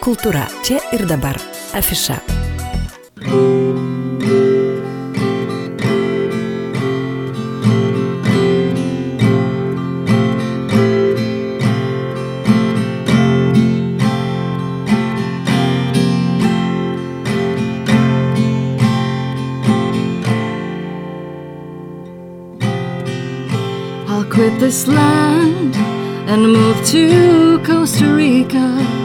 Kultūra čia ir dabar. Afiša. I'll quit this land and move to Costa Rica.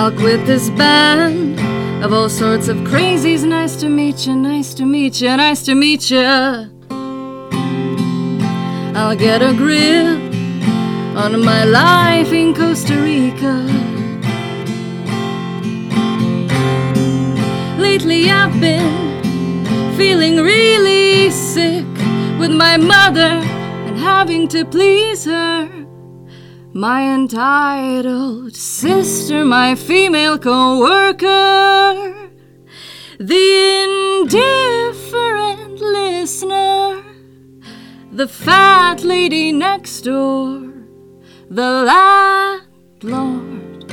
I'll quit this band of all sorts of crazies. Nice to meet you, nice to meet you, nice to meet you. I'll get a grip on my life in Costa Rica. Lately, I've been feeling really sick with my mother and having to please her. My entitled sister, my female co worker, the indifferent listener, the fat lady next door, the landlord.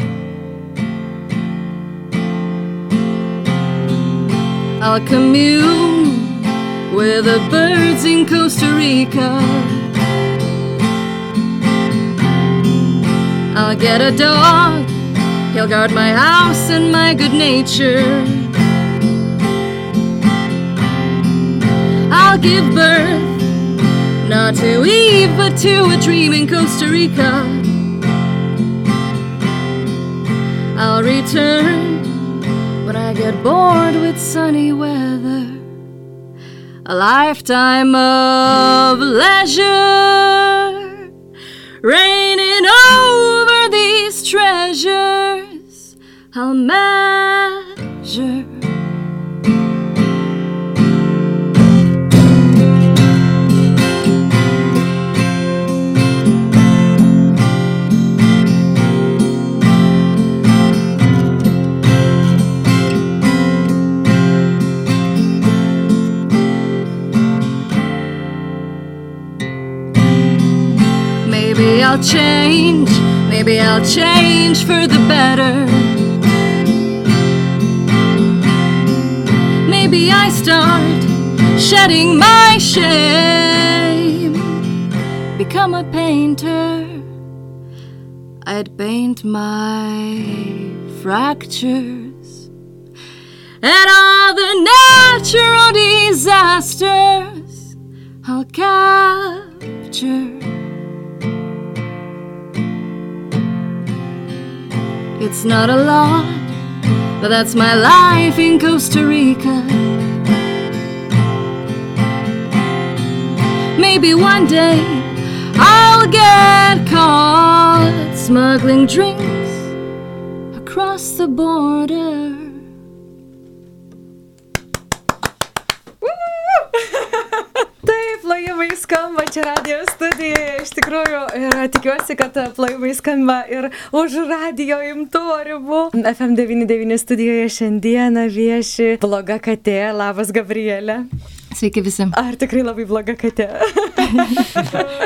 I'll commune with the birds in Costa Rica. I'll get a dog, he'll guard my house and my good nature. I'll give birth not to Eve but to a dream in Costa Rica. I'll return when I get bored with sunny weather. A lifetime of leisure reigning over treasures. I'll measure. I'll change, maybe I'll change for the better. Maybe I start shedding my shame, become a painter. I'd paint my fractures and all the natural disasters I'll capture. It's not a lot, but that's my life in Costa Rica. Maybe one day I'll get caught smuggling drinks across the border. Plojimai skamba čia radio studijoje. Iš tikrųjų, ir tikiuosi, kad plojimai skamba ir už radio imtuvo ribų. FM99 studijoje šiandieną vieši bloga katė. Labas, Gabrielė. Sveiki visi. Ar tikrai labai bloga katė?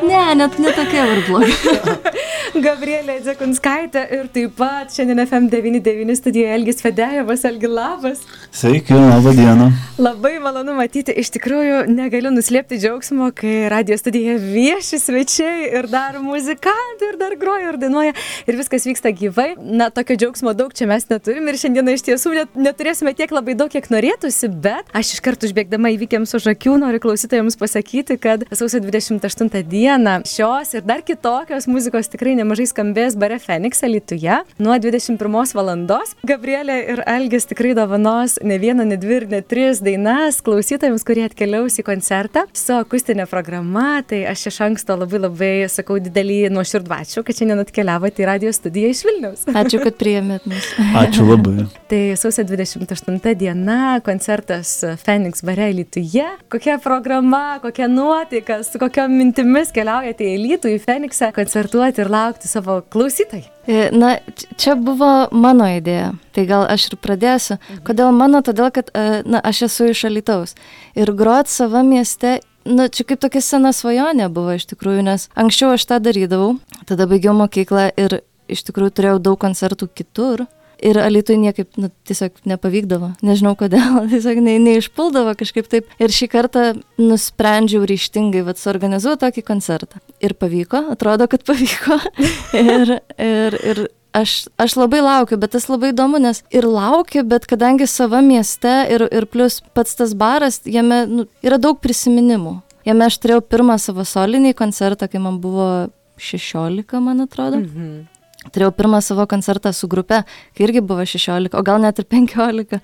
Ne, net netokia ir bloga. Gabrielė Dzekunskaitė ir taip pat šiandien FM99 studijoje Elgis Fedėjevas, Elgi labas. Sveiki, labą dieną. Labai malonu matyti, iš tikrųjų negaliu nuslėpti džiaugsmo, kai radio studijoje vieši svečiai ir dar muzikantai, ir dar groja, ir dainuoja, ir viskas vyksta gyvai. Na, tokio džiaugsmo daug čia mes neturim ir šiandieną iš tiesų net, neturėsime tiek labai daug, kiek norėtųsi, bet aš iš karto užbėgdama įvykiams už akių noriu klausytojams pasakyti, kad sausio 28 dieną šios ir dar kitokios muzikos tikrai nemažai skambės bare Feniks Lietuvoje nuo 21 valandos. Gabrielė ir Algis tikrai dovanos ne vieną, ne dvi ir ne tris dainas klausytojams, kurie atkeliaus į koncertą su akustinė programa. Tai aš iš anksto labai labai sakau didelį nuoširdvačių, kad šiandien atkeliavote į radio studiją iš Vilniaus. Ačiū, kad priėmėt mus. Ačiū labai. Tai sausio 28 diena, koncertas Phoenix bare Lietuvoje. Kokia programa, kokia nuotaika, su kokiam mintimis keliaujate į Lietų, į Phoenixą koncertuoti ir laukti savo klausytojų. E, Na, čia buvo mano idėja. Tai gal aš ir pradėsiu. Kodėl mano? Todėl, kad, e, na, aš esu iš Alitaus. Ir grot savo mieste, na, čia kaip tokia sena svajonė buvo iš tikrųjų, nes anksčiau aš tą darydavau. Tada baigiau mokyklą ir iš tikrųjų turėjau daug koncertų kitur. Ir Alitui niekaip, nu, tiesiog nepavykdavo. Nežinau kodėl, tiesiog ne, neišpuldavo kažkaip taip. Ir šį kartą nusprendžiau ryštingai, vad, suorganizuoti tokį koncertą. Ir pavyko, atrodo, kad pavyko. ir, ir, ir aš, aš labai laukiu, bet tas labai įdomu, nes ir laukiu, bet kadangi sava mieste ir, ir plus pats tas baras, jame nu, yra daug prisiminimų. Jame aš turėjau pirmą savo solinį koncertą, kai man buvo 16, man atrodo. Mhm. Turėjau pirmą savo koncertą su grupe, kai irgi buvo 16, o gal net ir 15.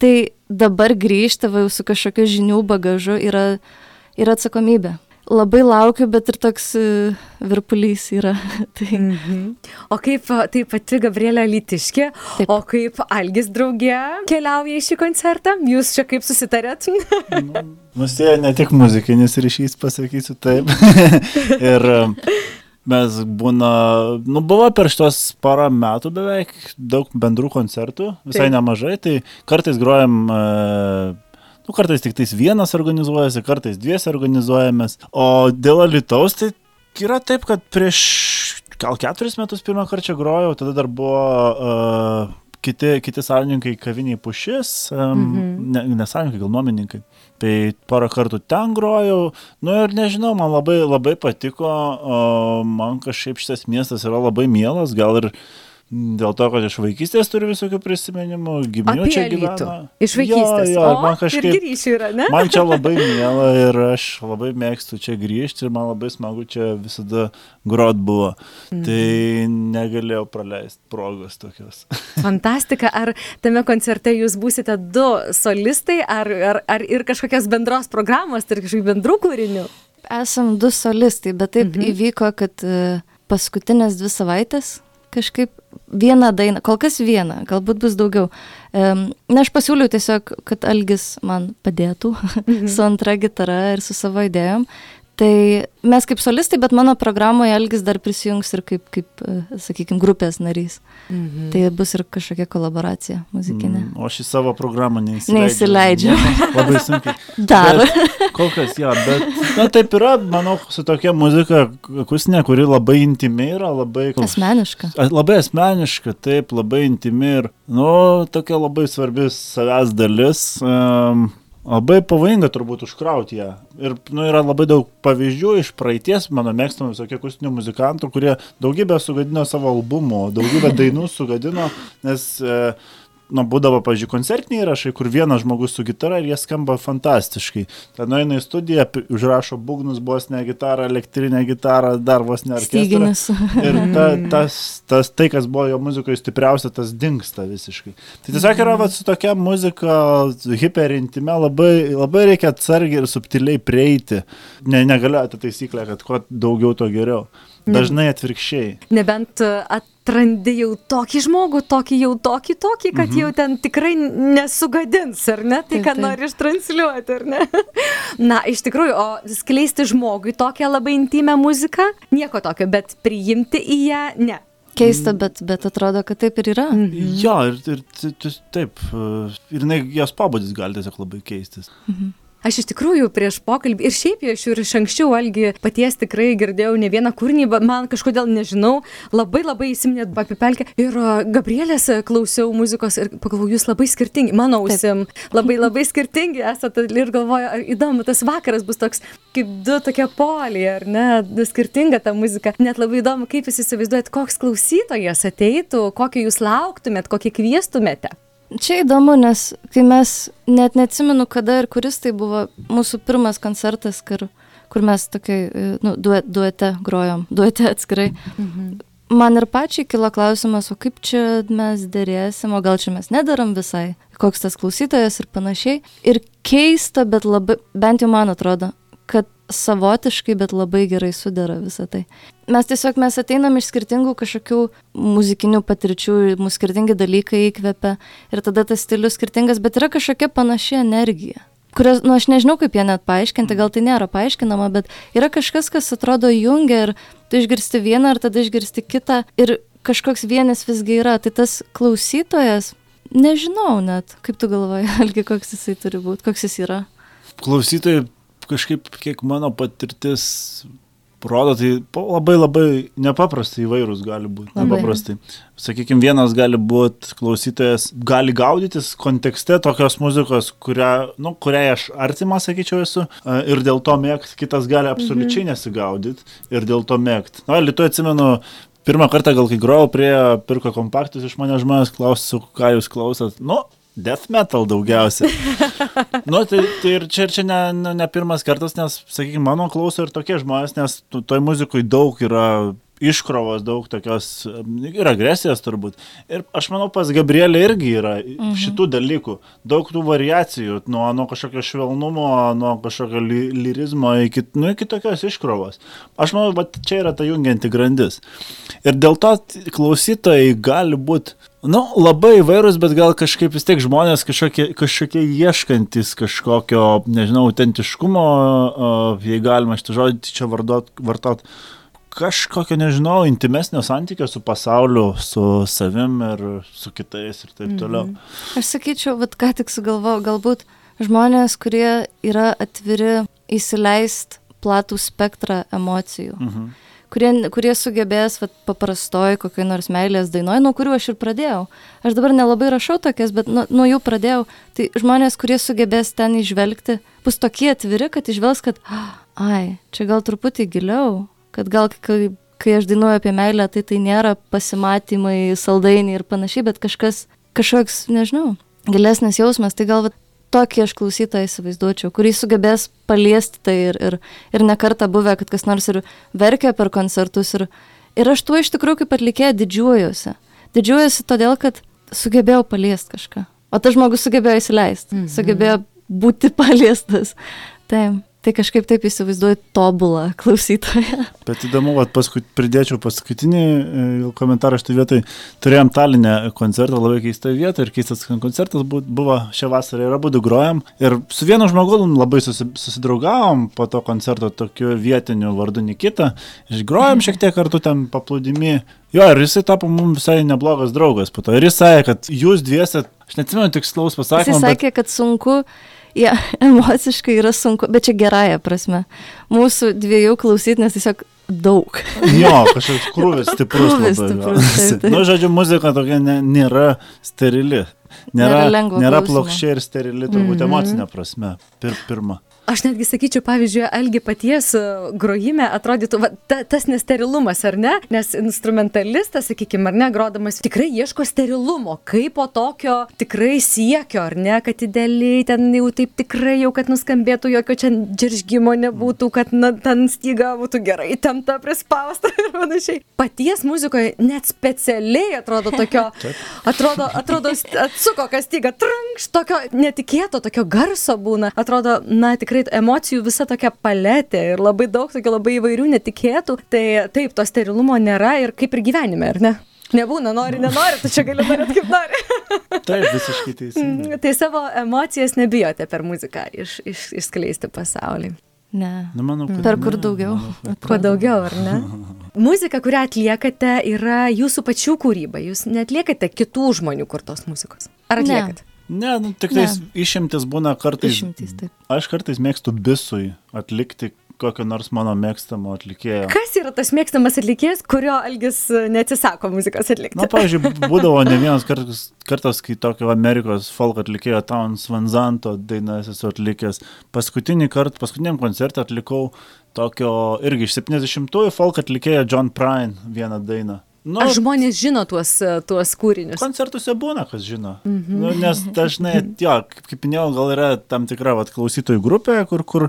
Tai dabar grįžti va, su kažkokiu žinių bagažu yra, yra atsakomybė. Labai laukiu, bet ir toks uh, virpulys yra. tai. Mhm. O kaip tai pati Gabrielė Lytiškė, Taip. o kaip Algis draugė keliauja į šį koncertą? Jūs čia kaip susitarėt? nu, Nusėja ne tik muzikinis ryšys, pasakysiu taip. ir mes būna, nu buvo per šitos porą metų beveik daug bendrų koncertų, visai Taip. nemažai, tai kartais grojam, e, nu kartais tik tais vienas organizuojasi, kartais dviesi organizuojamės, o dėl Alitaus tai yra taip, kad prieš gal keturis metus pirmą kartą grojau, tada dar buvo uh, kiti, kiti savininkai kaviniai pušis, um, mm -hmm. ne, ne savininkai, gal nuomininkai. Tai porą kartų ten grojau, nu ir nežinau, man labai, labai patiko, o man kažkaip šitas miestas yra labai mielas, gal ir Dėl to, kad iš vaikystės turiu visokių prisiminimų, giminių čia gyvena. Iš vaikystės. Jo, jo, o, man kažkaip. Yra, ne? Man čia labai miela ir aš labai mėgstu čia grįžti ir man labai smagu čia visada grot buvo. Mm. Tai negalėjau praleisti progos tokios. Fantastika. Ar tame koncerte jūs būsite du solistai, ar, ar, ar ir kažkokios bendros programos, tai kažkokių bendrų kūrinių? Esam du solistai, bet taip mhm. įvyko, kad uh, paskutinės dvi savaitės kažkaip vieną dainą, kol kas vieną, galbūt bus daugiau. Na, aš pasiūliau tiesiog, kad Algis man padėtų mhm. su antra gitara ir su savo idėjom. Tai mes kaip solistai, bet mano programoje Elgis dar prisijungs ir kaip, kaip e, sakykime, grupės narys. Mhm. Tai bus ir kažkokia kolaboracija muzikinė. Mm, o aš į savo programą neįsileidžiu. Neįsileidžiu. Labai sunkiai. Dar. Bet, kol kas, ja, bet na, taip yra, manau, su tokia muzika akustinė, kuri labai intimi yra, labai... Asmeniška. Labai asmeniška, taip, labai intimi ir, nu, tokia labai svarbi savęs dalis. Um, Labai pavojinga turbūt užkrauti ją. Ir nu, yra labai daug pavyzdžių iš praeities, mano mėgstamų visokių akustinių muzikantų, kurie daugybę sugadino savo albumų, daugybę dainų sugadino, nes e, nu, būdavo, pažiūrėjau, koncertiniai įrašai, kur vienas žmogus su gitara ir jie skamba fantastiškai. Ten nueina į studiją, užrašo būgnus, bosnę gitarą, elektrinę gitarą, dar vos ne orkestrą. Ir ta, tas, tas, tai, kas buvo jo muzikoje stipriausia, tas dinksta visiškai. Tai tiesiog yra va, su tokia muzika hiperintime, labai, labai reikia atsargiai ir subtiliai prieiti. Ne, negalioja taisyklė, kad kuo daugiau, to geriau. Dažnai atvirkščiai. Nebent uh, atrandi jau tokį žmogų, tokį jau tokį, tokį, kad mhm. jau ten tikrai nesugadins, ar ne? Tai, ką nori ištransliuoti, ar ne? Na, iš tikrųjų, o skleisti žmogui tokią labai intimę muziką, nieko tokio, bet priimti į ją, ne. Keista, bet, bet atrodo, kad taip ir yra. Mhm. Jo, ir, ir taip, ir jinai, jos pabudis gali tiesiog labai keistis. Mhm. Aš iš tikrųjų prieš pokalbį ir šiaip jau aš ir iš anksčiau Algi paties tikrai girdėjau ne vieną kūrinį, bet man kažkodėl nežinau, labai labai įsiminė apie pelkę. Ir Gabrielės klausiau muzikos ir pagalvojau, jūs labai skirtingi, mano ausim, labai labai skirtingi esate ir galvoju, ar įdomu, tas vakaras bus toks kaip du tokie poliai, ar ne, skirtinga ta muzika. Net labai įdomu, kaip jūs įsivaizduojat, koks klausytojas ateitų, kokį jūs lauktumėt, kokį kvieštumėte. Čia įdomu, nes kai mes, net neatsimenu, kada ir kuris tai buvo mūsų pirmas koncertas, kur, kur mes tokiai, e, nu, duet, duete grojom, duete atskirai. Mhm. Man ir pačiai kilo klausimas, o kaip čia mes dėrėsim, o gal čia mes nedarom visai, koks tas klausytojas ir panašiai. Ir keista, bet labai, bent jau man atrodo, kad savotiškai, bet labai gerai sudera visą tai. Mes tiesiog mes ateinam iš skirtingų kažkokių muzikinių patirčių, mūsų skirtingi dalykai įkvepia ir tada tas stilius skirtingas, bet yra kažkokia panaši energija. Kurios, nu aš nežinau, kaip ją net paaiškinti, gal tai nėra paaiškinama, bet yra kažkas, kas atrodo jungia ir tu išgirsti vieną ir tada išgirsti kitą ir kažkoks vienas visgi yra. Tai tas klausytojas, nežinau net, kaip tu galvoji, Algi, koks jisai turi būti, koks jis yra. Klausytojai kažkaip, kiek mano patirtis rodo, tai labai labai nepaprastai įvairūs gali būti. Nepaprastai. Sakykime, vienas gali būti klausytojas, gali gaudytis kontekste tokios muzikos, kurią, nu, kuriai aš artimas, sakyčiau, esu, ir dėl to mėgti, kitas gali absoliučiai Mhm. nesigaudyti ir dėl to mėgti. Na, Lietuvoje atsimenu, pirmą kartą gal kai grojau prie, pirko kompaktus iš manęs žmonės klausiu, ką jūs klausot. Nu, death metal daugiausiai. nu, tai, tai ir čia, ir čia ne, ne, ne pirmas kartas, nes, sakykime, mano klauso ir tokie žmonės, nes toj muzikoje daug yra iškrovos, daug tokios em, ir agresijos turbūt. Ir aš manau, pas Gabrielė irgi yra mhm. šitų dalykų. Daug tų variacijų, nuo, nuo kažkokio švelnumo, nuo kažkokio ly, lyrizmo iki, nu, iki tokios iškrovos. Aš manau, va, čia yra ta jungianti grandis. Ir dėl to klausytojai gali būti Nu, labai įvairūs, bet gal kažkaip vis tiek žmonės kažkokie, kažkokie ieškantis kažkokio, nežinau, autentiškumo, jei galima šitą žodį čia vardot, vartot, kažkokio, nežinau, intimesnio santykio su pasauliu, su savim ir su kitais ir taip toliau. Mhm. Aš sakyčiau, vat ką tik sugalvojau, galbūt žmonės, kurie yra atviri įsileist platų spektrą emocijų. Mhm. Kurie, kurie sugebės vat, paprastoj kokioj nors meilės dainoj, nuo kurių aš ir pradėjau. Aš dabar nelabai rašau tokias, bet nuo, nuo jų pradėjau. Tai žmonės, kurie sugebės ten išvelgti, bus tokie atviri, kad išvels, kad, "Ah, ai, čia gal truputį giliau, kad gal kai, kai aš dainuoju apie meilę, tai tai nėra pasimatymai, saldainiai ir panašiai, bet kažkas, kažkoks, nežinau, gilesnis jausmas, tai gal tokį aš klausytoją įsivaizduočiau, kurį sugebės paliesti tai ir, ir, ir nekarta buvę, kad kas nors ir verkia per koncertus. Ir, ir aš tuo iš tikrųjų kaip atlikėja didžiuojuosi. Didžiuojuosi todėl, kad sugebėjau paliesti kažką. O tas žmogus sugebėjo įsileisti, mhm. sugebėjo būti paliestas. Taip. Tai kažkaip taip įsivaizduoju tobulą klausytoją. Bet įdomu, vat, paskut, pridėčiau paskutinį e, komentarą šitą vietoj. Turėjom Talinę koncertą, labai keistą vietą ir keistas koncertas bu- buvo šią vasarą ir abu grojom. Ir su vienu žmogum labai susi, susidraugavom po to koncerto tokiu vietiniu vardu Nikita. Išgrojom šiek tiek kartu ten paplūdimi. Jo, ir jisai tapo mums visai neblogas draugas po to. Ir jis sakė, kad jūs dviese, aš neatsimenu tikslaus Jis pasakymo, bet sakė, kad sunku, ja, emociškai yra sunku, bet čia gerąją prasme. Mūsų dviejų klausyti, nes tiesiog daug. Jo, kažkoks krūvis stiprus. Krūvis stiprus, taip, taip. Nu, žodžiu, muzika tokia ne, nėra sterili. Nėra, Nėra nėra plokščia ir sterili, turbūt Mhm. emocinė prasme. Pir, pirma. Aš netgi sakyčiau, pavyzdžiui, Algi paties e, grojime atrodytų va, ta, tas nesterilumas, ar ne? Nes instrumentalistas, sakykime, ar ne, grodamas tikrai ieško sterilumo, kaip po tokio tikrai siekio, ar ne, kad idealiai ten jau taip tikrai jau, kad nuskambėtų, jokio čia džiržgimo nebūtų, kad na, ten styga būtų gerai temta prispausta ir panašiai. Paties muzikoje net specialiai atrodo tokio, atrodo, atrodo, atsuko kastygą, trankš, tokio netikėto, tokio garso būna. Atrodo, na tikrai emocijų visa tokia paletė ir labai daug tokių labai įvairių netikėtų. Tai taip, to sterilumo nėra ir kaip ir gyvenime, ar ne? Nebūna, nori, nenori, tu čia gali daryti kaip nori. Taip, visiškai teisingai. tai savo emocijas nebijote per muziką iš, iš, išskleisti pasaulį. Ne. Nu, manau, kad Per kur ne, daugiau? manau, kad- Kuo daugiau, ar ne? Muzika, kurią atliekate, yra jūsų pačių kūryba. Jūs netliekate kitų žmonių kurtos muzikos. Ar atliekat? Ne, nu, tik tais išimtis būna kartais. Išimtys, taip. Aš kartais mėgstu bisui atlikti kokio nors mano mėgstamo atlikėjo. Kas yra tas mėgstamas atlikėjas, kurio Algis e, neatsisako muzikos atlikti? Na, pavyzdžiui, būdavo ne vienas kartas, kartas kai tokio Amerikos folk atlikėjo Towns Van Zanto dainas esu atlikęs. Paskutinį kartą, paskutiniam koncertą atlikau tokio irgi iš 70-ųjų folk atlikėjo John Prine vieną dainą. Nu, Ar žmonės žino tuos, e, tuos kūrinius? koncertuose būna, kas žino. Mhm. Nu, nes dažnai, jo, kaip, minėjau, gal yra tam tikra vat, klausytojų grupė, kur, kur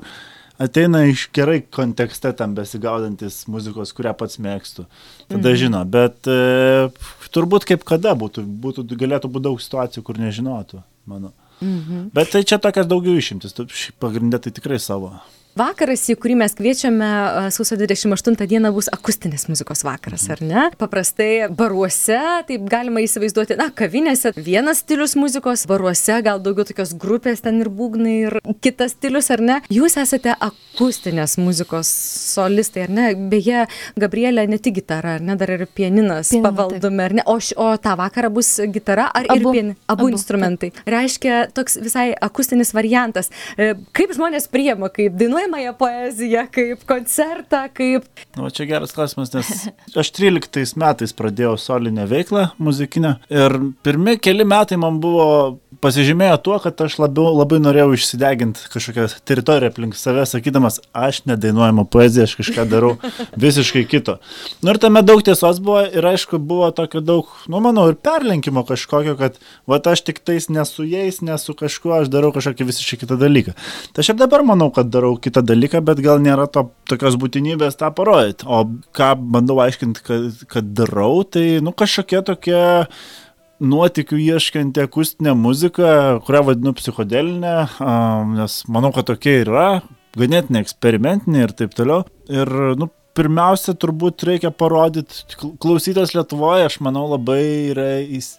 ateina iš gerai kontekste tam besigaudantis muzikos, kurią pats mėgstu. Tada mhm. žino, bet e, turbūt kaip kada būtų, būtų, galėtų būti daug situacijų, kur nežinotų, manau. Mhm. Bet tai čia tokias daugiau išimtis, pagrindė tai tikrai savo. Vakaras, į kurį mes kviečiame sausio 28 dieną, bus akustinės muzikos vakaras, ar ne? Paprastai baruose, taip galima įsivaizduoti, na, kavinėse vienas stilius muzikos, baruose gal daugiau tokios grupės ten ir būgnai ir kitas stilius, ar ne? Jūs esate akustinės muzikos solistai, ar ne? Beje, Gabrielė ne tik gitara, ar ne, dar ir pianinas Pianinu, pavaldume, ar ne? O, š- o tą vakarą bus gitara ar Abu. ir pianinas? Abu, Abu, instrumentai. Reiškia, toks visai akustinis variantas. E, Kaip žmonės priema, kaip dainuoja dainuojamąją poeziją, kaip koncertą, kaip... Nu, čia geras klausimas, nes aš 13 metais pradėjau solinę veiklą muzikinę ir pirmi keli metai man buvo pasižymėjo tuo, kad aš labiau, labai norėjau išsideginti kažkokią teritoriją aplink save, sakydamas, aš nedainuojama poezija, aš kažką darau visiškai kito. Nu ir tame daug tiesos buvo ir aišku buvo tokio daug, nu manau, ir perlenkimo kažkokio, kad va aš tik tais nesu jais, nesu kažkuo, aš darau kažkokį visiškai kitą dalyką. Tai aš ir dabar manau, kad darau kitą dalyką, bet gal nėra to, tokios būtinybės tą parodyti. O ką bandau aiškinti, kad, kad darau, tai nu kažkokie tokie nuotikių ieškanti akustinė muzika, kurią vadinu psichodelinė, nes manau, kad tokia yra, ganėtinai eksperimentinė ir taip toliau. Ir, nu, pirmiausia, turbūt reikia parodyti, klausytas Lietuvoje, aš manau, labai yra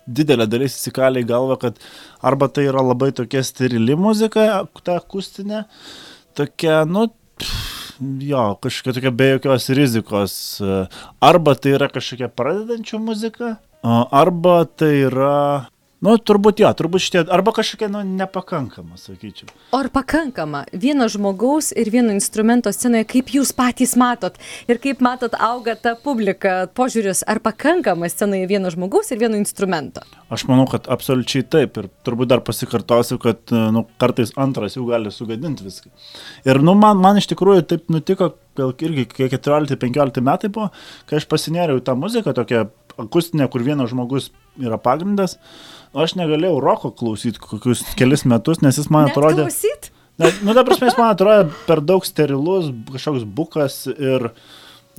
didelė dalis įsikalė į galvą, kad arba tai yra labai tokia sterili muzika, ta akustinė, tokia, nu, jo, kažkokia tokia be jokios rizikos, arba tai yra kažkokia pradedančių muzika, Arba tai yra Nu, turbūt jo, turbūt šitie, arba kažkokia, nu, nepakankama, sakyčiau. O ar pakankama vieno žmogaus ir vieno instrumento scenoje, kaip jūs patys matot ir kaip matot auga ta publika, požiūris, ar pakankama scenoje vieno žmogaus ir vieno instrumento? Aš manau, kad absoliučiai taip ir turbūt dar pasikartosiu, kad, nu, kartais antras jau gali sugadinti viską. Ir, nu, man, man iš tikrųjų taip nutiko, gal irgi 14-15 metai buvo, kai aš pasinėriau tą muziką, tokią akustinę, kur vienas žmogus yra pagrindas. Nu, aš negalėjau roko klausyti kokius kelis metus, nes jis man atrodė... Klausyt? Ne, nu, ta prasme, jis man atrodė per daug sterilus, kažkoks bukas ir,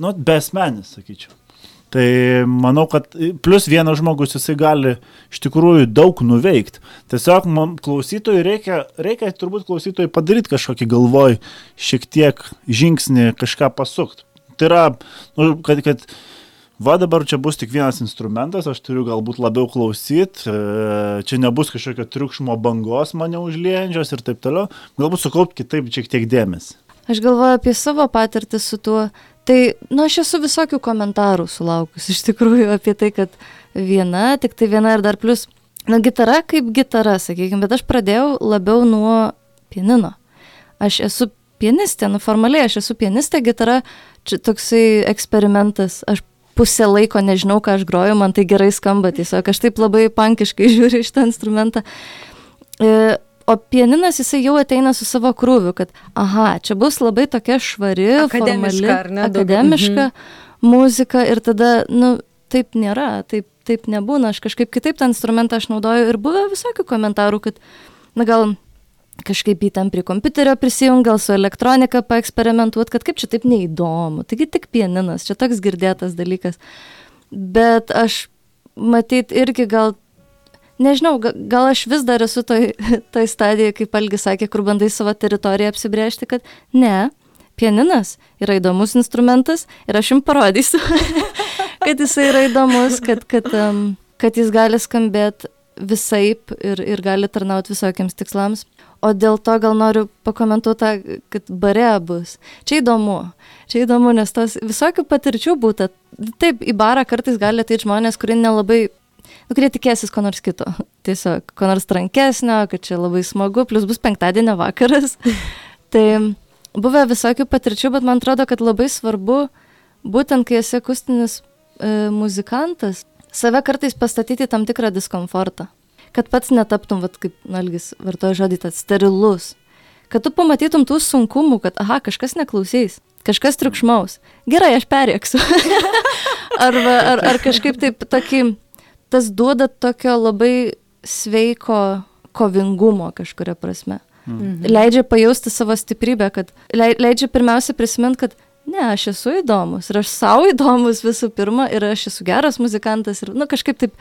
nu, besmenis, sakyčiau. Tai manau, kad plus vienas žmogus jisai gali iš tikrųjų daug nuveikti. Tiesiog man klausytojui reikia, reikia turbūt klausytojui padaryti kažkokį galvoj, šiek tiek žingsnį kažką pasukti. Tai yra, nu, kad, kad va dabar čia bus tik vienas instrumentas, aš turiu galbūt labiau klausyti, e, čia nebus kažkokio triukšmo bangos mane užliejančios ir taip toliau, galbūt sukaupti kitaip šiek tiek dėmesį. Aš galvoju apie savo patirtį su tuo. Tai, nu, aš esu visokių komentarų sulaukus, iš tikrųjų, apie tai, kad viena, tik tai viena ir dar plus, na, gitara kaip gitara, sakykime, bet aš pradėjau labiau nuo pianino. Aš esu pianistė, nu, formaliai aš esu pianistė, gitara, čia toksai eksperimentas, aš pusę laiko nežinau, ką aš groju, man tai gerai skamba, tiesiog aš taip labai pankiškai žiūriu šitą instrumentą. E, o pianinas jisai jau ateina su savo krūviu, kad, aha, čia bus labai tokia švari, akademiška, formali, ne, akademiška mhm. muzika ir tada, nu, taip nėra, taip, taip nebūna, aš kažkaip kitaip tą instrumentą aš naudoju ir buvo visokių komentarų, kad, na gal kažkaip jį ten prie kompiuterio prisijungi, gal su elektronika paeksperimentuot, kad kaip čia taip neįdomu. Taigi tik pianinas, čia toks girdėtas dalykas. Bet aš matyt irgi gal, nežinau, gal aš vis dar esu toj, toj stadijoje, kaip Algis sakė, kur bandai savo teritoriją apsibriežti, kad ne, pianinas yra įdomus instrumentas ir aš jums parodysiu, kad jisai yra įdomus, kad, kad, um, kad jis gali skambėti visaip ir, ir gali tarnauti visokiams tikslams. O dėl to gal noriu pakomentuoti kad bare bus. Čia įdomu. Čia įdomu, nes tos visokių patirčių būtų. Taip, į barą kartais gali ateiti žmonės, kurie nelabai, nu, kurie tikėsis ko nors kito. Tiesiog, ko nors trankesnio, kad čia labai smagu, plus bus penktadienio vakaras. tai buvę visokių patirčių, bet man atrodo, kad labai svarbu, būtent kai esi akustinis e, muzikantas, save kartais pastatyti tam tikrą diskomfortą kad pats netaptum, vat, kaip Nalgis vartoja žodį, tas sterilus. Kad tu pamatytum tų sunkumų, kad, aha, kažkas neklausys, kažkas triukšmaus. Gerai, aš perėksiu. Arba, ar, ar kažkaip taip tokį, tas duoda tokio labai sveiko kovingumo kažkuria prasme. Mhm. Leidžia pajausti savo stiprybę, kad leidžia pirmiausia prisiminti, kad ne, aš esu įdomus ir aš savo įdomus visų pirma ir aš esu geras muzikantas ir, na, nu, kažkaip taip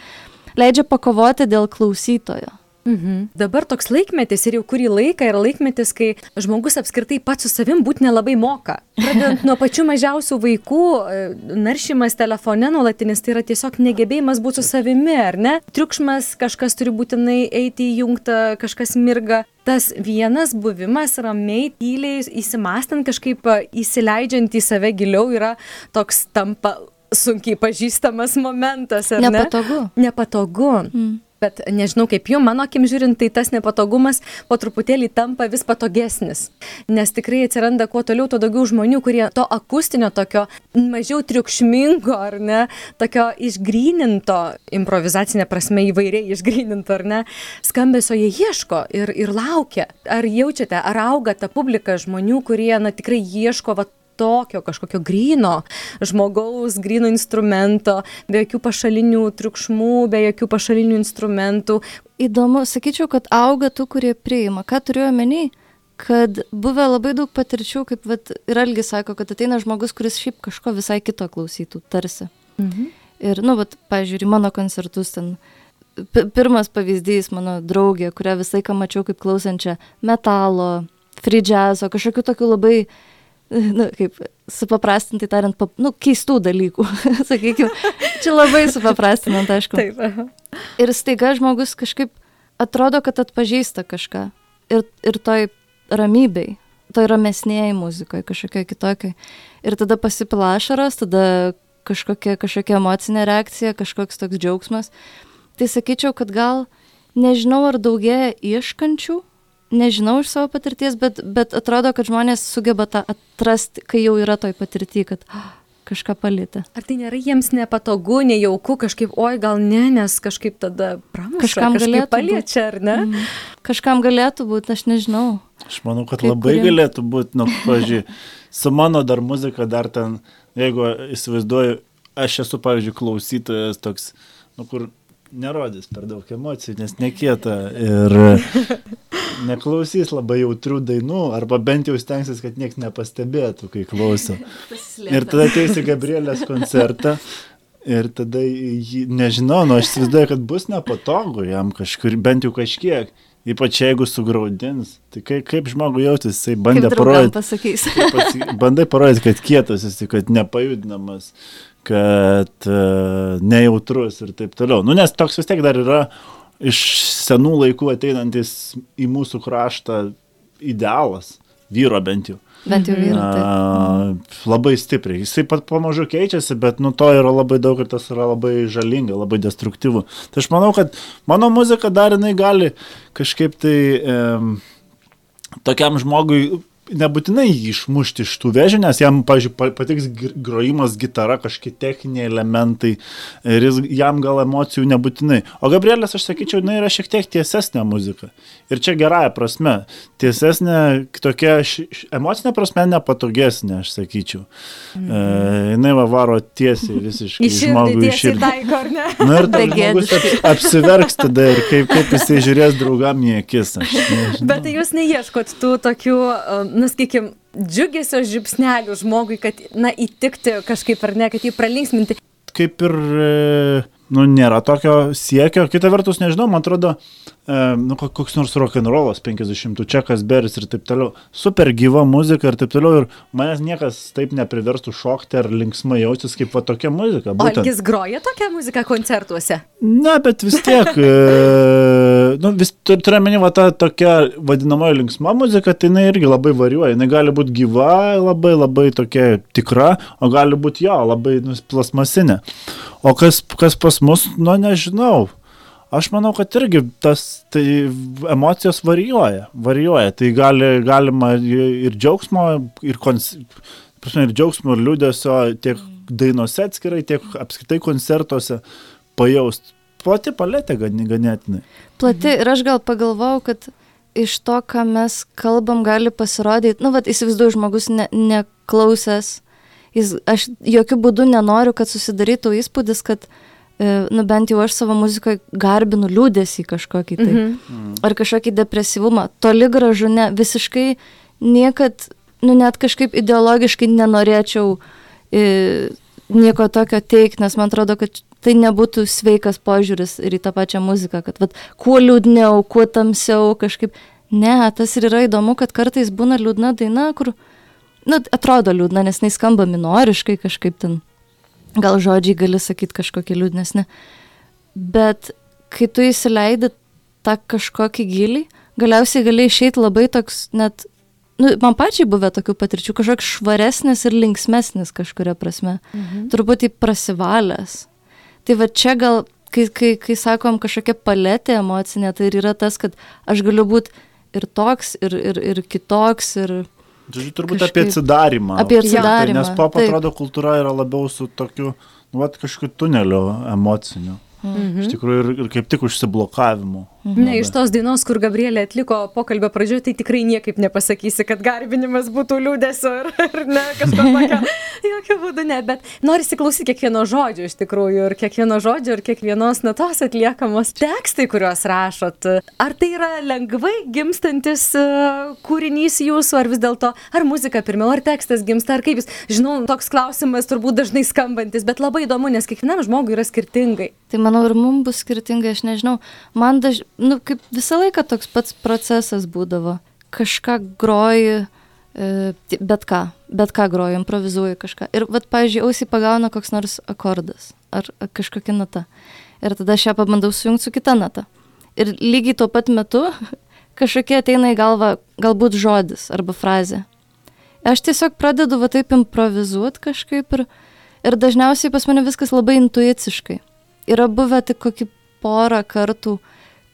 leidžia pakovoti dėl klausytojo. Mhm. Dabar toks laikmetis ir jau kurį laiką yra laikmetis, kai žmogus apskritai pats su savim būti nelabai moka. Pradedant nuo pačių mažiausių vaikų, e, naršymas telefone nuolatinis tai yra tiesiog negebėjimas būti su savimi, ar ne? Triukšmas, kažkas turi būtinai eiti įjungta, kažkas mirga. Tas vienas buvimas ramiai, tyliai, įsimastant kažkaip e, įsileidžiant į save giliau yra toks tampa sunkiai pažįstamas momentas. Nepatogu. Ne? Nepatogu. Mm. Bet nežinau kaip jums, mano akim žiūrint, tai tas nepatogumas po truputėlį tampa vis patogesnis. Nes tikrai atsiranda kuo toliau, tuo daugiau žmonių, kurie to akustinio, tokio mažiau triukšmingo, ar ne, tokio išgryninto, improvizacinė prasme įvairiai išgryninto, ar ne, skambesio jie ieško ir, ir laukia. Ar jaučiate, ar auga ta publika žmonių, kurie, na, tikrai ieško, va, tokio kažkokio gryno žmogaus, gryno instrumento, be jokių pašalinių triukšmų, be jokių pašalinių instrumentų. Įdomu, sakyčiau, kad auga tų, kurie priima. Ką turiu omeny? kad buvę labai daug patirčių, kaip vat, ir Algis sako, kad ateina žmogus, kuris šiaip kažko visai kito klausytų, tarsi. Mhm. Ir, nu, vat, pažiūrėjau, mano koncertus ten. Pirmas pavyzdys mano draugė, kurią visą laiką mačiau kaip klausančią metalo, free jazzo, kažkokių tokių labai uh, nu, kaip supaprastintai tariant, pap, nu, keistų dalykų, sakykime. Čia labai supaprastinant, aišku. Taip. Aha. Ir staiga žmogus kažkaip atrodo, kad atpažįsta kažką. Ir, ir toj ramybei, toj ramesnėjai muzikoje, kažkokiai kitokiai. Ir tada pasipilašaras, tada kažkokia, kažkokia emocinė reakcija, kažkoks toks džiaugsmas. Tai sakyčiau, kad gal nežinau, ar daugėja ieškančių nežinau iš savo patirties, bet, bet atrodo, kad žmonės sugeba tą atrasti, kai jau yra toj patirti, kad oh, kažką palėtė. Ar tai nėra jiems nepatogu, nejauku, kažkaip, oi gal ne, nes kažkaip tada pramuša, kažkam galėtų paliečia, ar ne? Mm. Kažkam galėtų būti, aš nežinau. Aš manau, kad Kaip labai kuriem... galėtų būti, nu, pažiūrėjau, su mano dar muzika dar ten, jeigu įsivaizduoju, aš esu, pavyzdžiui, klausytojas toks, nu, kur nerodys per daug emocijų, nes nekieta ir neklausys labai jautrių dainų, arba bent jau stengsis, kad niekas nepastebėtų, kai klauso. Ir tada ateisi Gabrielės koncertą. Ir tada, jį, nežinau, nu aš įsivaizduoju, kad bus nepatogu jam kažkur, bent jau kažkiek. Ypač jeigu sugraudins. Tai kaip, kaip žmogui jautis, jisai bandė parodyti. Bandai parodyti, kad kietas esi, kad nepajudinamas, kad uh, nejautrus ir taip toliau. Nu, nes toks vis tiek dar yra iš senų laikų ateinantis į mūsų kraštą idealas, vyro bent jau. Bent jau vyro. Tai. Labai stipriai. Jisai pat pamažu keičiasi, bet nu to yra labai daug ir tas yra labai žalinga, labai destruktyvu. Tai aš manau, kad mano muzika dar jinai gali kažkaip tai um, tokiam žmogui nebūtinai jį išmušti iš tų vėžių, nes jam, pažiūrėjau, patiks grojimas, gitara, kažkokie techniniai elementai ir jis, jam gal emocijų nebūtinai. O Gabrielės, aš sakyčiau, jinai yra šiek tiek tiesesnė muzika. Ir čia gerąją prasme. Tiesesnė, tokia š, emocinė prasme nepatogesnė, aš sakyčiau. Mhm. E, jinai va varo tiesiai visiškai žmogui iš širdį. Na ir tai žmogus ap, apsiverks tada ir kaip, kaip jisai žiūrės draugam į akis. Aš, Bet tai jūs neieškot tų tokių um, nu, sakykim, džiugesio žipsnelių žmogui, kad, na, įtikti kažkaip ar ne, kad jį pralinksminti. Kaip ir, e, nu, nėra tokio siekio. Kita vertus, nežinau, man atrodo, e, nu, koks nors rock'n'rollas 50, Čekas Beris ir taip toliau. Super gyva muzika ir taip toliau. Ir manęs niekas taip nepriverstų šokti ar linksmai jaustis kaip va tokia muzika. Būtent. O jis groja tokią muziką koncertuose? Ne, bet vis tiek. e, nu, vis turiu meni, va ta tokia vadinamoji linksma muzika, tai jinai irgi labai varijuoja. Jinai gali būti gyva, labai labai tokia tikra, o gali būti jo, labai nu, plasmasinė. O kas, kas pas mus, nu nežinau. Aš manau, kad irgi tas tai emocijos varijuoja, varijuoja. Tai gali, galima ir džiaugsmo, ir, kons, prasme, ir džiaugsmo, ir liūdėsio tiek dainuose atskirai, tiek apskritai koncertuose pajausti. Plati paletė ganėtinai. Plati ir aš gal pagalvojau, kad iš to, ką mes kalbam, gali pasirodyti, nu, vad, įsivaizduoju, žmogus ne, neklausęs, jis, aš jokių būdų nenoriu, kad susidarytų įspūdis, kad E, nu bent jau aš savo muzikoje garbinu liūdėsi kažkokį tai. Mhm. Ar kažkokį depresyvumą. Toli gražu, ne, visiškai niekad, nu net kažkaip ideologiškai nenorėčiau e, nieko tokio teikti, nes man atrodo, kad tai nebūtų sveikas požiūris ir į tą pačią muziką, kad vat, kuo liūdniau, kuo tamsiau kažkaip. Ne, tas ir yra įdomu, kad kartais būna liūdna daina, kur, nu, atrodo liūdna, nes jis skamba minoriškai kažkaip ten gal žodžiai gali sakyti kažkokie liūdnesni, bet kai tu įsileidi tą kažkokį gilį, galiausiai gali išeiti labai toks net, nu, man pačiai buvę tokių patirčių, kažkoks švaresnis ir linksmesnis kažkuria prasme, mhm. truputį prasivalęs. Tai va čia gal kai, kai, kai sakom kažkokia paletė emocinė, tai ir yra tas, kad aš galiu būti ir toks, ir, ir, ir kitoks, ir... Žodžiu, turbūt Kažkaip- apie atsidarimą. Apie apskritai, atsidarymą, Nes pop taip. atrodo kultūra yra labiau su tokiu, nu, vat, kažkokiu tuneliu emociniu. Mhm. Iš tikrųjų, ir, ir kaip tik užsiblokavimu. Ne, iš tos dainos, kur Gabrielė atliko pokalbio pradžioje, tai tikrai niekaip nepasakysi, kad garbinimas būtų liūdėsio ir, ir ne, kažko tokio. Jokių būdų ne, bet nori įsiklausyti kiekvieno žodžio iš tikrųjų ir kiekvieno žodžio ir kiekvienos natos atliekamos tekstai, kuriuos rašot. Ar tai yra lengvai gimstantis e, kūrinys jūsų, ar vis dėlto, ar muzika pirmiau, ar tekstas gimsta, ar kaip jūs? Žinau, toks klausimas turbūt dažnai skambantis, bet labai įdomu, nes kiekvienam žmogui yra skirtingai. Tai manau ir mums bus skirtingai, aš nežinau. Man daž... nu, kaip visą laiką toks pats procesas būdavo. Kažką groji, e, bet ką, bet ką groji, improvizuoji kažką. Ir, vad, pavyzdžiui, ausį pagauna koks nors akordas ar kažkokia nata. Ir tada aš ją pabandau sujungti su kita nata. Ir lygiai tuo pat metu kažkokie ateina į galvą galbūt žodis arba frazė. Aš tiesiog pradedu va taip improvizuoti kažkaip ir, ir dažniausiai pas mane viskas labai intuiciškai. Yra buvę tik kokį porą kartų,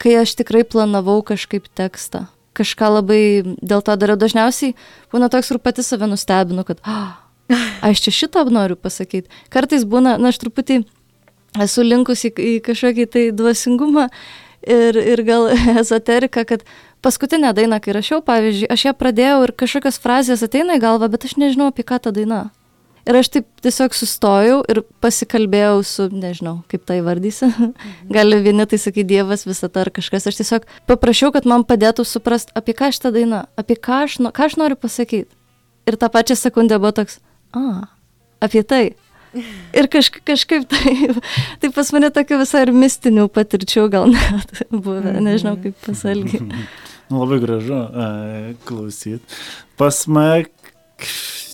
kai aš tikrai planavau kažkaip tekstą. Kažką labai dėl to dariau. Dažniausiai būna toks, kur pati save nustebinu, kad "Ah, aš čia šitą noriu pasakyti. Kartais būna, na, aš truputį esu linkusi į kažkokį tai dvasingumą ir, ir gal ezoteriką, kad paskutinę dainą, kai rašiau, pavyzdžiui, aš ją pradėjau ir kažkokios frazės ateina į galvą, bet aš nežinau, apie ką ta daina. Ir aš taip tiesiog sustojau ir pasikalbėjau su, nežinau, kaip tai vardysi. Gali vieni tai sakyti Dievas, visata ar kažkas. Aš tiesiog paprašiau, kad man padėtų suprasti, apie ką šitą dainą, apie ką aš, no, ką aš noriu pasakyti. Ir tą pačią sekundę buvo toks, a, apie tai. Ir kažkaip, kažkaip tai, tai pas mane tokių visai ir mistinių patirčių gal net buvę, nežinau kaip pasalgiai. Nu, labai gražu e, klausyt. Pas mane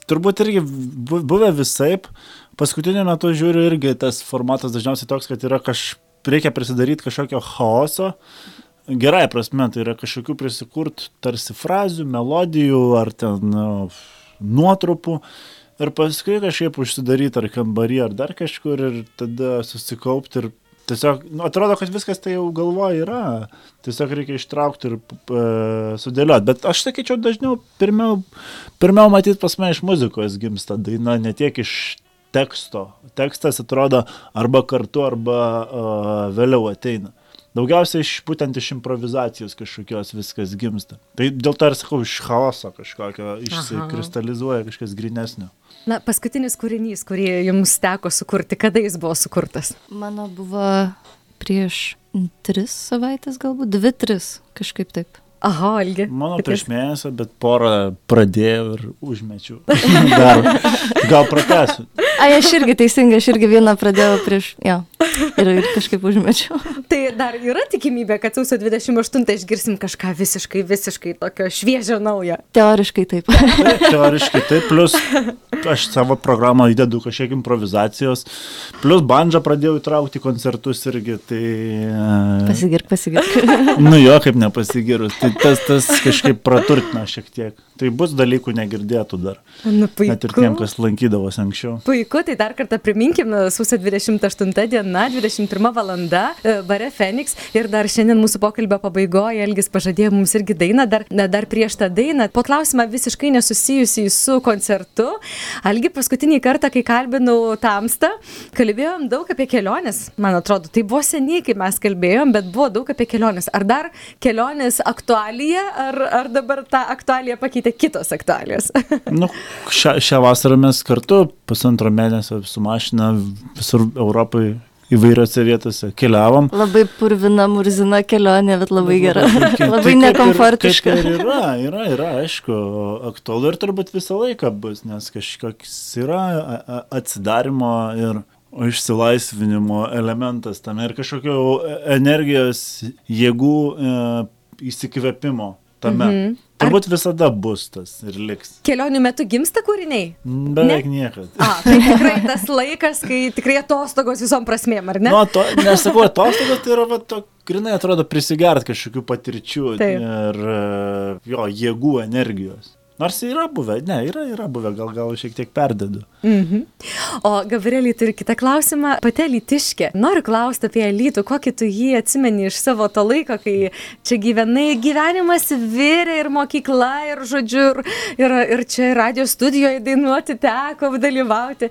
turbūt irgi bu- buvę visaip. Paskutiniu metu žiūriu irgi tas formatas dažniausiai toks, kad yra kaž, reikia prisidaryti kažkokio chaoso. Gerai prasme, tai yra kažkokių prisikurt tarsi frazių, melodijų ar ten nu, nuotrupų. Ir paskui kažkaip užsidaryti ar kambarį, ar dar kažkur ir tada susikaupti ir tiesiog, nu, atrodo, kad viskas tai jau galvoje yra. Tiesiog reikia ištraukti ir e, sudėlioti. Bet aš sakyčiau, dažniau pirmiau, pirmiau matyti pas mane iš muzikos gimsta daina, ne tiek iš teksto. Tekstas atrodo arba kartu, arba uh, vėliau ateina. Daugiausiai iš būtent iš improvizacijos kažkokios viskas gimsta. Tai dėl to ir sakau, iš chaoso kažkokio išsikristalizuoja kažkas grinesnio. Na, paskutinis kūrinys, kurį jums teko sukurti, kada jis buvo sukurtas? Mano buvo prieš tris savaitės, galbūt dvi, tris, kažkaip taip. Aha, Algi. Mano prieš mėnesį, bet porą pradėjau ir užmečiau. Dar, gal pratęsiu. Ai, aš irgi teisingai, aš irgi vieną pradėjau prieš, jo, ir, ir kažkaip užmečiau. Tai dar yra tikimybė, kad sausio 28 išgirsim kažką visiškai, visiškai tokio šviežio naujo. Teoriškai taip. Taip, teoriškai taip, plus aš savo programą įdedu kažkiek improvizacijos, plus bandžą pradėjau įtraukti koncertus irgi, tai... e, Pasigirk, pasigirk. Nu jo, kaip nepasigirus, tai tas, tas kažkaip praturtina šiek tiek. Tai bus dalykų negirdėtų dar. Nu, puiku. Net ir tiem, kas lankydavosi anksčiau. Puiku, tai dar kartą priminkim, sausio 28 diena, 21 valanda, e, bare Feniks. Ir dar šiandien mūsų pokalbio pabaigoje Elgis pažadėjo mums irgi dainą, dar, na, dar prieš tą dainą. Po klausimą visiškai nesusijusį su koncertu. Algi paskutinį kartą, kai kalbinau Tamstą, kalbėjom daug apie keliones. Man atrodo, tai buvo seniai, kai mes kalbėjom, bet buvo daug apie keliones. Ar dar kelionės aktualija, ar, ar dabar tą aktualiją pakeitė kitos aktualijos? Nu, šią, šią vasarą mes kartu pusantro mėnesio su mašina visur Europai įvairiose vietose keliavom. Labai purvina, murzina kelionė, bet labai gera. Tai labai kaip ir- nekomfortiška. kaip Ir yra, yra, yra, aišku, aktualu ir turbūt visą laiką bus, nes kažkoks yra atsidarimo ir išsilaisvinimo elementas tame ir kažkokio energijos jėgų e, įsikvėpimo tame. Mhm. Turbūt visada bus tas ir liks. Kelionių metu gimsta kūriniai? Beveik niekada. A, tai tikrai tas laikas, kai tikrai atostogos visom prasmėm, ar ne? Nu, to, nesakau, atostogos tai yra, va, to, grinai atrodo, prisigert kažkokių patirčių Taip. ir e, jo, jėgų, energijos. Nors yra buvę, ne, yra, yra buvę, gal gal šiek tiek perdedu. Mhm. O Gabrielį turi kitą klausimą. Pati Lytiškė. Noriu klausti apie Lytų, kokį tu jį atsimeni iš savo to laiko, kai čia gyvenai, gyvenimas virė ir mokykla, ir žodžiu, ir, ir, ir čia radio studijoje dainuoti teko, dalyvauti.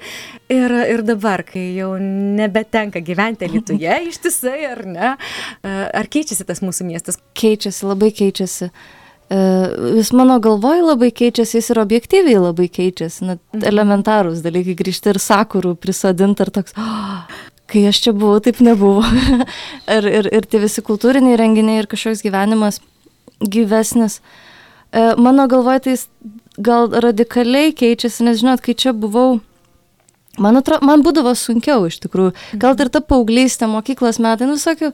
Ir, ir dabar, kai jau nebetenka gyventi Lytuje ištisai, ar ne? Ar keičiasi tas mūsų miestas? Keičiasi, labai keičiasi. Vis mano galvoj labai keičiasi, jis ir objektyviai labai keičiasi. Net mhm. elementarūs dalykai grįžti ir sakurų prisadinti ir toks, oh, kai aš čia buvau, taip nebuvo. ir, ir, ir tie visi kultūriniai renginiai ir kažkoks gyvenimas gyvesnis. Mano galvoj tai jis gal radikaliai keičiasi, nes žinot, kai čia buvau, man, atro, man būdavo sunkiau iš tikrųjų. Gal ir ta paauglystė, mokyklos metai, nu sakiau,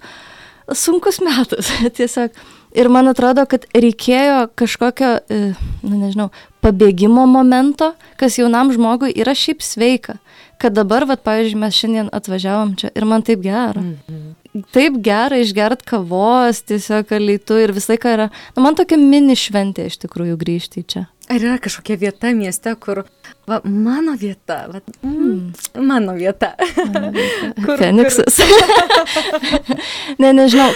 sunkus metas tiesiog Ir man atrodo, kad reikėjo kažkokio, e, na nežinau, pabėgimo momento, kas jaunam žmogui yra šiaip sveika. Kad dabar, vad, pavyzdžiui, mes šiandien atvažiavom čia ir man taip gera. Mm -hmm. Taip gera išgert kavos, tiesiog kalytų ir visai ką yra. Na, man tokia mini šventė iš tikrųjų grįžti čia. Ar yra kažkokia vieta mieste, kur, va, mano vieta, va, mm, mano vieta. kur, Feniksas. Kur... ne, nežinau,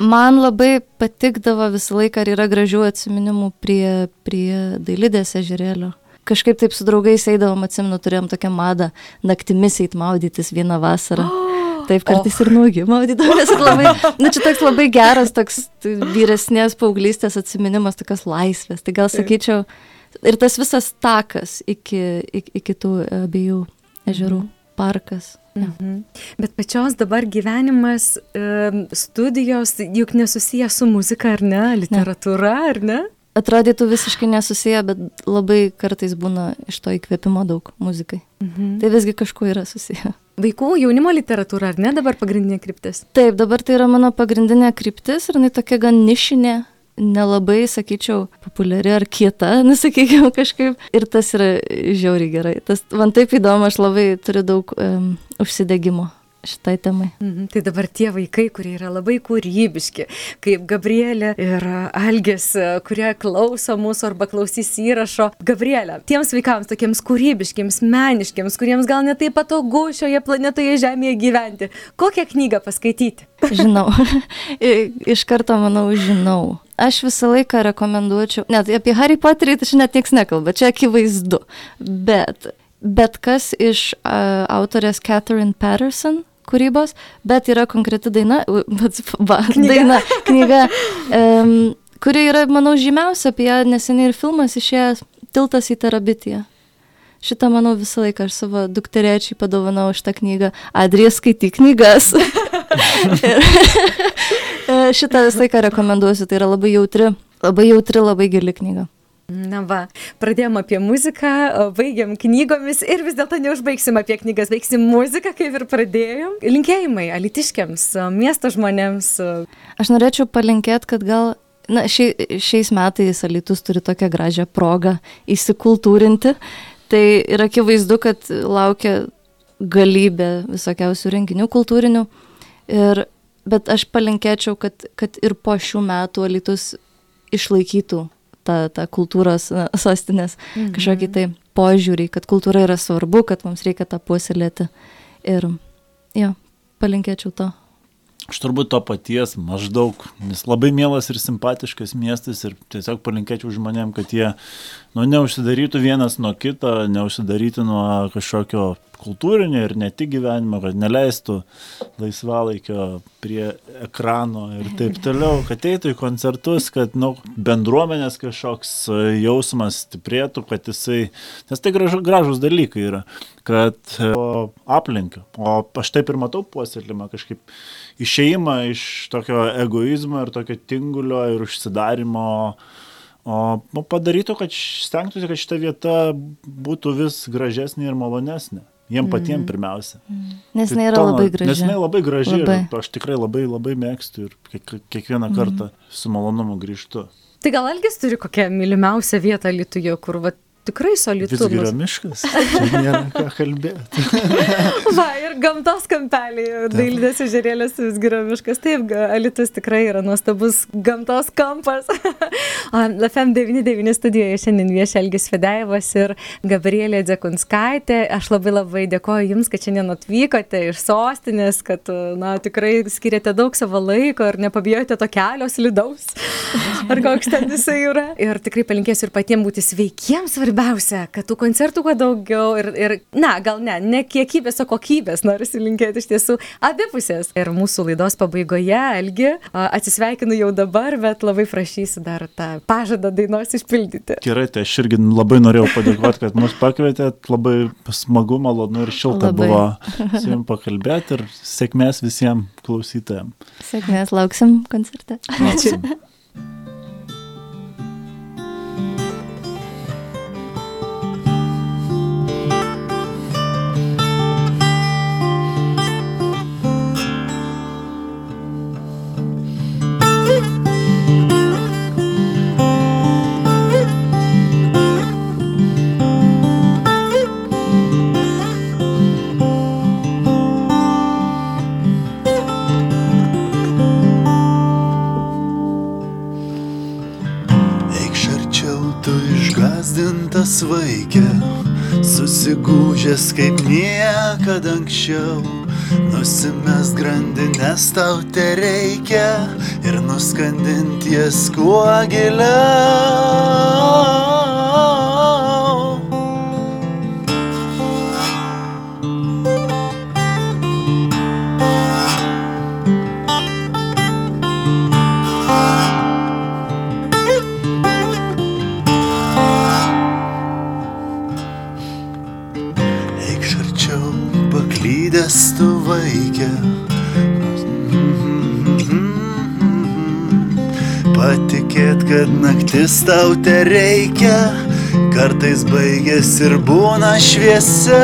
man labai patikdavo visą laiką, ar yra gražių atsiminimų prie, prie dailidės ežerėlio. Kažkaip taip su draugais eidavom, atsimenu, turėjom tokią madą naktimis eit maudytis vieną vasarą. Oh Taip, kartais oh. ir nuogi maudydavomės. Labai, nu, čia toks labai geras, toks vyresnės paauglystės atsiminimas, tokios laisvės. Tai gal sakyčiau, ir tas visas takas iki, iki, iki tų abiejų ežerų, mhm. parkas. Mhm. Bet pačios dabar gyvenimas, studijos juk nesusiję su muzika, ar ne, literatūra, ne. ar ne? Atrodytų visiškai nesusiję, bet labai kartais būna iš to įkvėpimo daug muzikai. Mhm. Tai visgi kažkuo yra susiję. Vaikų jaunimo literatūra, ar ne dabar pagrindinė kryptis? Taip, dabar tai yra mano pagrindinė kryptis ir jinai tokia gan nišinė, nelabai, sakyčiau, populiari ar kieta, nesakykime kažkaip. Ir tas yra žiauriai gerai. Tas man taip įdomu, aš labai turiu daug um, užsidegimo šitai temai. Mhm, tai dabar tie vaikai, kurie yra labai kūrybiški, kaip Gabrielė ir Algis, kurie klauso mūsų arba klausys įrašo. Gabrielė, tiems vaikams, tokiems kūrybiškiams, meniškiams, kuriems gal netai patogu šioje planetoje Žemėje gyventi, kokią knygą paskaityti? Žinau, iš karto manau, žinau. Aš visą laiką rekomenduočiau, net apie Harry Potterį tai net niekas nekalba, čia akivaizdu, bet bet kas iš uh, autorės Catherine Patterson, kūrybos, bet yra konkreti daina, va, knyga. daina, knyga, um, kuri yra, manau, žymiausia apie ją neseniai ir filmas išėjęs Tiltas į Terabitiją. Šitą, manau, visą laiką aš savo dukterėčiai padovanau šitą knygą. Adrija skaityk knygas. šitą visą laiką rekomenduosiu, tai yra labai jautri, labai jautri, labai gili knyga. Na va, pradėjom apie muziką, baigiam knygomis ir vis dėlto neužbaigsim apie knygas, baigsim muziką, kaip ir pradėjom. Linkėjimai alitiškiams, miesto žmonėms. Aš norėčiau palinkėti, kad gal Na, šia, šiais metais Alitus turi tokią gražią progą įsikultūrinti. Tai yra akivaizdu, kad laukia galybė visokiausių renginių kultūrinių. Ir, bet aš palinkėčiau, kad, kad ir po šių metų Alitus išlaikytų tą, tą kultūros sostinės mhm. kažkokį tai požiūrį, kad kultūra yra svarbu, kad mums reikia tą puoselėti. Ir jo, palinkėčiau to. Aš turbūt to paties maždaug, nes labai mielas ir simpatiškas miestas ir tiesiog palinkėčiau žmonėm, kad jie nu, neužsidarytų vienas nuo kito, neužsidarytų nuo kažkokio kultūrinio ir ne tik gyvenimo, kad neleistų laisvalaikio prie ekrano ir taip toliau, kad eitų į koncertus, kad nu, bendruomenės kažkoks jausmas stiprėtų, kad jisai, nes tai gražu, gražus dalykai yra, kad o, aplinka, o aš taip ir matau puoselėjimą kažkaip išeimą iš tokio egoizmo ir tokio tingulio ir užsidarimo o nu, padarytų, kad stengtųsi, kad šita vieta būtų vis gražesnė ir malonesnė. Jiem mm. patiems pirmiausia. Mm. Nes jinai yra labai graži. Nes jinai labai graži labai. ir aš tikrai labai labai mėgstu ir kiekvieną mm. kartą su malonumu grįžtu. Tai gal Algis turi kokią mylimiausią vietą Lietuvoje, kur va, tikrai solitumas. Visgi yra miškas, čia nėra ką kalbėti. Va, ir gamtos kampelį, dailidės ežerėlės Visgirio miškas. Taip, Alitus tikrai yra nuostabus gamtos kampas. FM99 studijoje šiandien viešia Elgis Fedėjevas ir Gabrielė Dzekunskaitė. Aš labai labai dėkoju Jums, kad šiandien atvykote iš sostinės, kad na, tikrai skiriate daug savo laiko ir nepabijote to kelio slidaus. Ar koks ten jisai yra. Ir tikrai palinkėsiu ir patiems būti sveikiems svarbiausia, kad tų koncertų kuo daugiau ir, ir na, gal ne, ne kiekybės, o kokybės noriu linkėti iš tiesų abipusės. Ir mūsų laidos pabaigoje, Elgi, atsisveikinu jau dabar, bet labai prašysiu dar tą pažadą dainos išpildyti. Gerai, tai aš irgi labai norėjau padėkoti, kad mus pakvietėt, labai smagu, malonu ir šilta labai. buvo su jums pakalbėti ir sėkmės visiems klausytojams. Sėkmės, lauksim koncerte. Ačiū. Svaigė, susigūžęs kaip niekada anksčiau. Nusimes grandinės tau te reikia ir nuskandinti jas kuo giliau. Kad naktis tau te reikia, kartais baigės ir būna šviesa.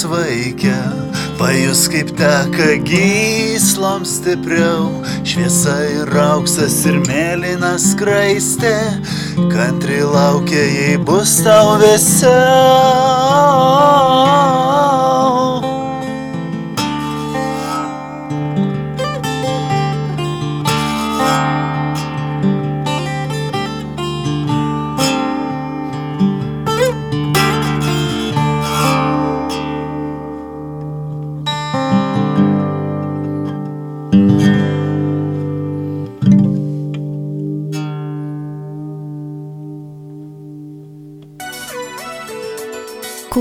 Paliktas vaikė, pajus kaip teka gysloms stipriau, šviesa ir auksas ir mėlynas kraistė, kantri laukia, jei bus tau vėsiau.